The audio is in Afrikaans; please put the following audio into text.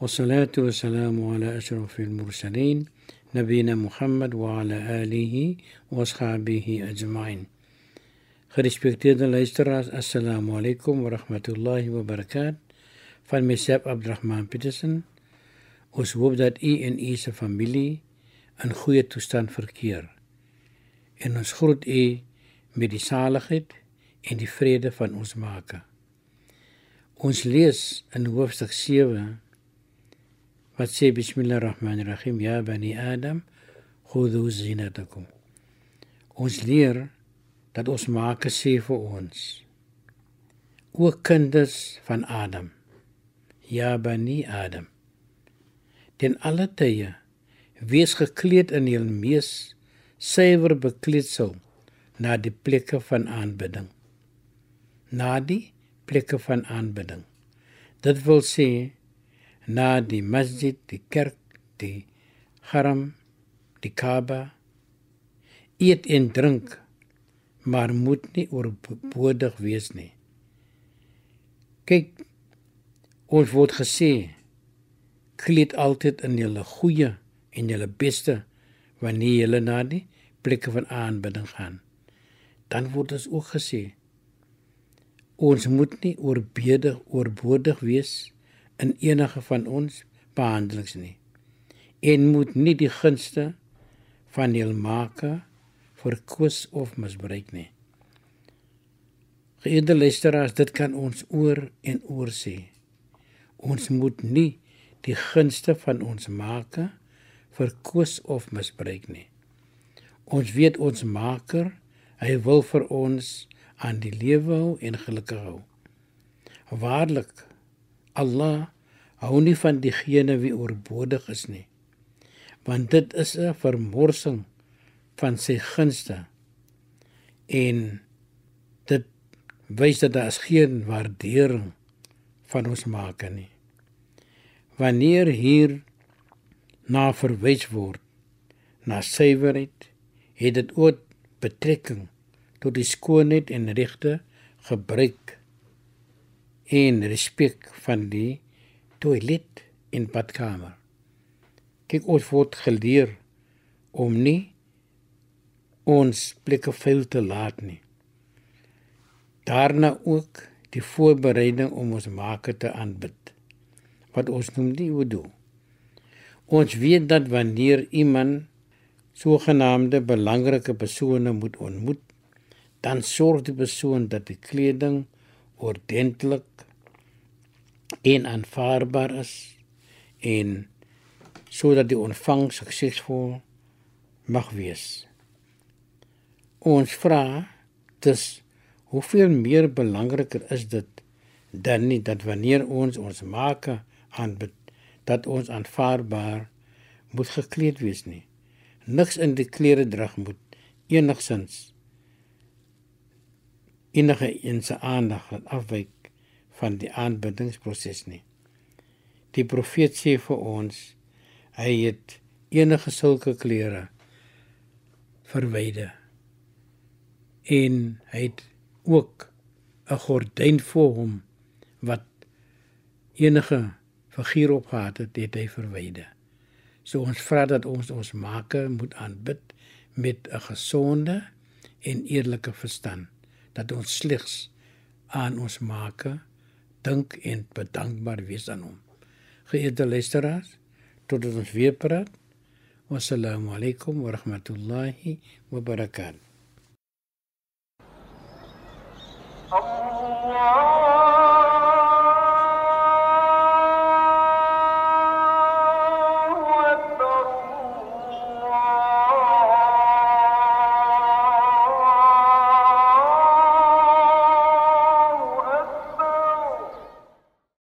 والصلاة والسلام على أشرف المرسلين نبينا محمد وعلى آله وأصحابه أجمعين Gerespekteerde luisteraars, assalamu alaykum wa rahmatullahi wa barakatuh. Van myself Abdurrahman Petersen. Ons hoop dat u en u se familie in goeie toestand verkeer. En ons groet u met die saligheid en die vrede van ons Maker. Ons lees in hoofstuk 7 wat sê bismillahirrahmanirrahim. Ya bani adam khudhu zinatakum. Ons leer dat ons Maker sê vir ons o kinders van Adam ja bani Adam ten alle tye wees gekleed in hul mees suiwer bekleedsel na die plekke van aanbidding. Na die plekke van aanbidding. Dit wil sê na die masjid die kerk die haram die kaaba eet en drink maar moet nie oorbodig wees nie. Kyk, ons word gesê kleed altyd in julle goeie en julle beste wanneer julle na die plekke van aanbidding gaan. Dan word ons ook gesê ons moet nie oorbodig oorbodig wees in enige van ons behandelings nie en moet nie die gunste van hul maker verkwis of misbruik nie. Geëerde luisteraars, dit kan ons oor en oor sê. Ons moet nie die gunste van ons Maker verkwis of misbruik nie. Ons weet ons Maker, hy wil vir ons aan die lewe hou en gelukkig hou. Waarlik, Allah hou nie van diegene wie oorbodig is nie. Want dit is 'n vermorsing van sy gunste en dit wys dat daar is geen waardering van ons maak nie wanneer hier na verwys word na suiwerheid het dit ook betrekking tot die skoonheid en regte gebruik en respek van die toilet in badkamer kyk ons word geleer om nie ons plekke vuil te laat nie. Daarna ook die voorbereiding om ons Maker te aanbid. Wat ons noem die wudu. Ons weet dat wanneer iemand sogenaamde belangrike persone moet ontmoet, dan sorg die persoon dat die kleding ordentlik en aanvaarbaar is en sodat die ontvang suksesvol mag wees. Ons vra dus hoeveel meer belangriker is dit dan nie dat wanneer ons ons maak aanbid dat ons aanvaarbaar moet gekleed wees nie. Niks in die klere drag moet enigsins enige in se aandag afwyk van die aanbiddingsproses nie. Die profeet sê vir ons hy het enige sulke klere verwyder en hy het ook 'n gordyn vir hom wat enige figuur op gehad het, het hy verwyder. So ons vra dat ons ons Maker moet aanbid met 'n gesonde en eerlike verstand, dat ons slegs aan ons Maker dink en bedankbaar wees aan hom. Geëerde luisteraars, totdat ons weer praat. Wassalamu alaykum wa rahmatullahi wa barakatuh. Allah